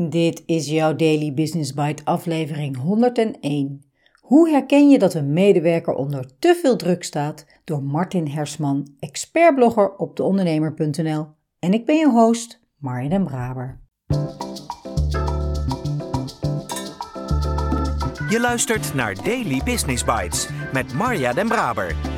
Dit is jouw Daily Business Bite aflevering 101. Hoe herken je dat een medewerker onder te veel druk staat? Door Martin Hersman, expertblogger op deondernemer.nl. En ik ben je host, Marja den Braber. Je luistert naar Daily Business Bites met Marja den Braber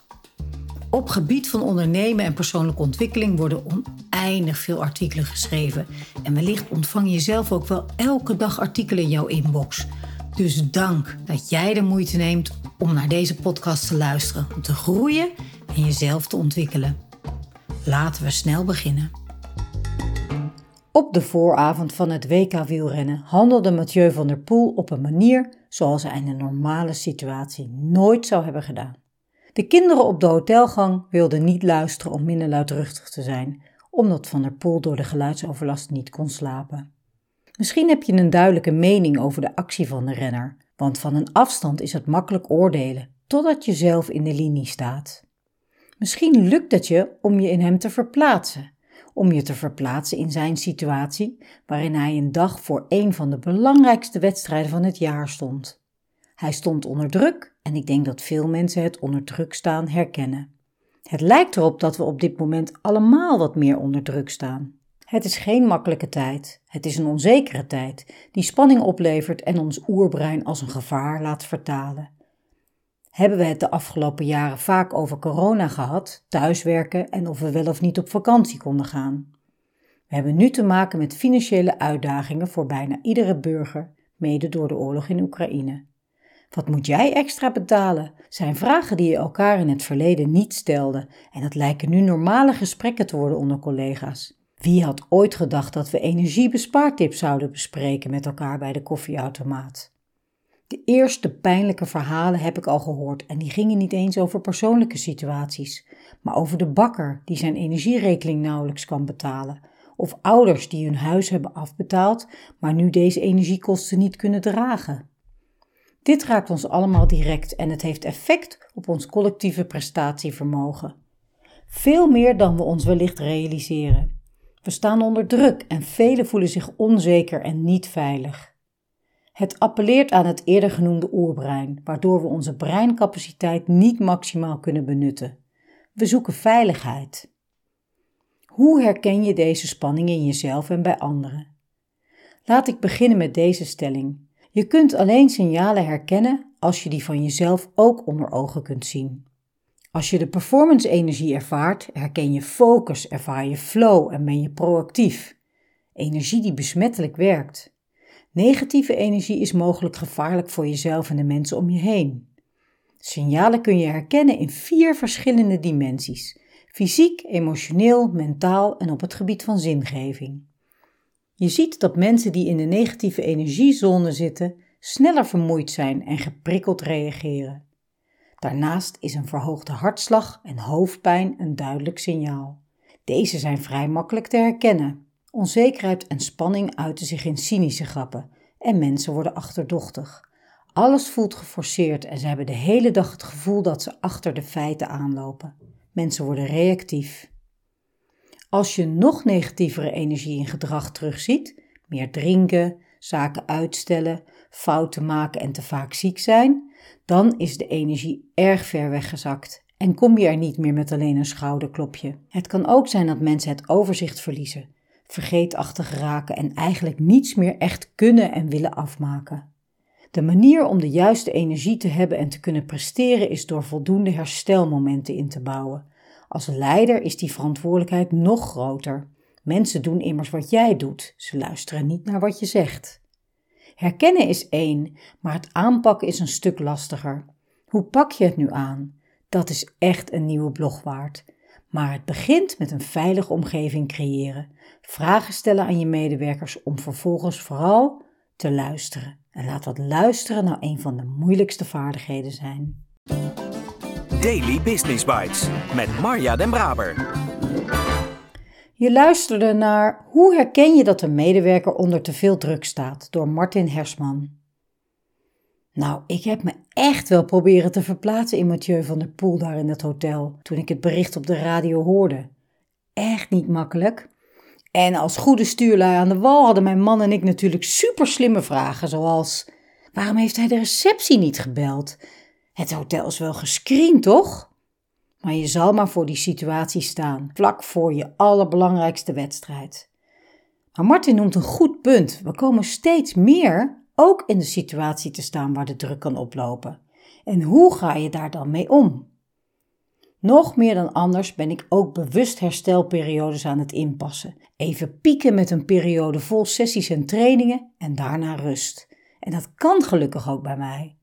Op gebied van ondernemen en persoonlijke ontwikkeling worden oneindig veel artikelen geschreven. En wellicht ontvang je zelf ook wel elke dag artikelen in jouw inbox. Dus dank dat jij de moeite neemt om naar deze podcast te luisteren, om te groeien en jezelf te ontwikkelen. Laten we snel beginnen. Op de vooravond van het WK wielrennen handelde Mathieu van der Poel op een manier zoals hij in een normale situatie nooit zou hebben gedaan. De kinderen op de hotelgang wilden niet luisteren om minder luidruchtig te zijn, omdat Van der Poel door de geluidsoverlast niet kon slapen. Misschien heb je een duidelijke mening over de actie van de renner, want van een afstand is het makkelijk oordelen, totdat je zelf in de linie staat. Misschien lukt het je om je in hem te verplaatsen, om je te verplaatsen in zijn situatie, waarin hij een dag voor een van de belangrijkste wedstrijden van het jaar stond. Hij stond onder druk en ik denk dat veel mensen het onder druk staan herkennen. Het lijkt erop dat we op dit moment allemaal wat meer onder druk staan. Het is geen makkelijke tijd. Het is een onzekere tijd die spanning oplevert en ons oerbrein als een gevaar laat vertalen. Hebben we het de afgelopen jaren vaak over corona gehad, thuiswerken en of we wel of niet op vakantie konden gaan? We hebben nu te maken met financiële uitdagingen voor bijna iedere burger, mede door de oorlog in Oekraïne. Wat moet jij extra betalen? Zijn vragen die je elkaar in het verleden niet stelde en het lijken nu normale gesprekken te worden onder collega's. Wie had ooit gedacht dat we energiebespaartips zouden bespreken met elkaar bij de koffieautomaat? De eerste pijnlijke verhalen heb ik al gehoord en die gingen niet eens over persoonlijke situaties, maar over de bakker die zijn energierekening nauwelijks kan betalen, of ouders die hun huis hebben afbetaald, maar nu deze energiekosten niet kunnen dragen. Dit raakt ons allemaal direct en het heeft effect op ons collectieve prestatievermogen. Veel meer dan we ons wellicht realiseren. We staan onder druk en velen voelen zich onzeker en niet veilig. Het appelleert aan het eerder genoemde oerbrein, waardoor we onze breincapaciteit niet maximaal kunnen benutten. We zoeken veiligheid. Hoe herken je deze spanning in jezelf en bij anderen? Laat ik beginnen met deze stelling. Je kunt alleen signalen herkennen als je die van jezelf ook onder ogen kunt zien. Als je de performance-energie ervaart, herken je focus, ervaar je flow en ben je proactief. Energie die besmettelijk werkt. Negatieve energie is mogelijk gevaarlijk voor jezelf en de mensen om je heen. Signalen kun je herkennen in vier verschillende dimensies: fysiek, emotioneel, mentaal en op het gebied van zingeving. Je ziet dat mensen die in de negatieve energiezone zitten sneller vermoeid zijn en geprikkeld reageren. Daarnaast is een verhoogde hartslag en hoofdpijn een duidelijk signaal. Deze zijn vrij makkelijk te herkennen. Onzekerheid en spanning uiten zich in cynische grappen en mensen worden achterdochtig. Alles voelt geforceerd en ze hebben de hele dag het gevoel dat ze achter de feiten aanlopen. Mensen worden reactief. Als je nog negatievere energie in gedrag terugziet, meer drinken, zaken uitstellen, fouten maken en te vaak ziek zijn, dan is de energie erg ver weggezakt en kom je er niet meer met alleen een schouderklopje. Het kan ook zijn dat mensen het overzicht verliezen, vergeetachtig raken en eigenlijk niets meer echt kunnen en willen afmaken. De manier om de juiste energie te hebben en te kunnen presteren is door voldoende herstelmomenten in te bouwen als leider is die verantwoordelijkheid nog groter. Mensen doen immers wat jij doet, ze luisteren niet naar wat je zegt. Herkennen is één, maar het aanpakken is een stuk lastiger. Hoe pak je het nu aan? Dat is echt een nieuwe blog waard. Maar het begint met een veilige omgeving creëren. Vragen stellen aan je medewerkers om vervolgens vooral te luisteren. En laat dat luisteren nou een van de moeilijkste vaardigheden zijn. Daily Business Bites met Marja Den Braber. Je luisterde naar Hoe herken je dat een medewerker onder te veel druk staat door Martin Hersman. Nou, ik heb me echt wel proberen te verplaatsen in Mathieu van der Poel daar in het hotel toen ik het bericht op de radio hoorde. Echt niet makkelijk. En als goede stuurlui aan de wal hadden mijn man en ik natuurlijk super slimme vragen, zoals: waarom heeft hij de receptie niet gebeld? Het hotel is wel gescreend, toch? Maar je zal maar voor die situatie staan, vlak voor je allerbelangrijkste wedstrijd. Maar Martin noemt een goed punt. We komen steeds meer ook in de situatie te staan waar de druk kan oplopen. En hoe ga je daar dan mee om? Nog meer dan anders ben ik ook bewust herstelperiodes aan het inpassen. Even pieken met een periode vol sessies en trainingen en daarna rust. En dat kan gelukkig ook bij mij.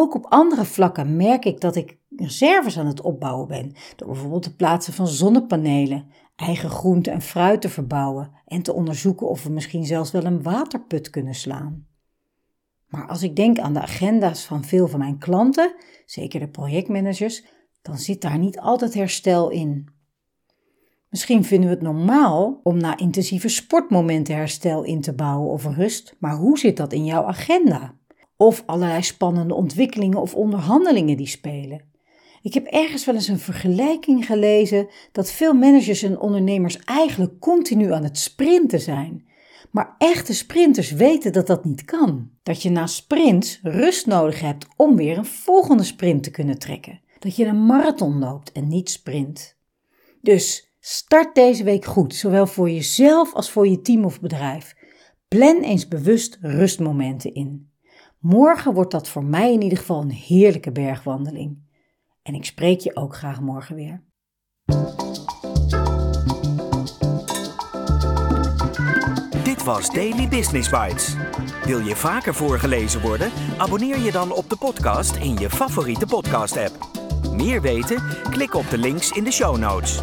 Ook op andere vlakken merk ik dat ik reserves aan het opbouwen ben, door bijvoorbeeld het plaatsen van zonnepanelen, eigen groente en fruit te verbouwen en te onderzoeken of we misschien zelfs wel een waterput kunnen slaan. Maar als ik denk aan de agenda's van veel van mijn klanten, zeker de projectmanagers, dan zit daar niet altijd herstel in. Misschien vinden we het normaal om na intensieve sportmomenten herstel in te bouwen of rust, maar hoe zit dat in jouw agenda? Of allerlei spannende ontwikkelingen of onderhandelingen die spelen. Ik heb ergens wel eens een vergelijking gelezen dat veel managers en ondernemers eigenlijk continu aan het sprinten zijn. Maar echte sprinters weten dat dat niet kan. Dat je na sprints rust nodig hebt om weer een volgende sprint te kunnen trekken. Dat je een marathon loopt en niet sprint. Dus start deze week goed, zowel voor jezelf als voor je team of bedrijf. Plan eens bewust rustmomenten in. Morgen wordt dat voor mij in ieder geval een heerlijke bergwandeling. En ik spreek je ook graag morgen weer. Dit was Daily Business Bites. Wil je vaker voorgelezen worden? Abonneer je dan op de podcast in je favoriete podcast-app. Meer weten? Klik op de links in de show notes.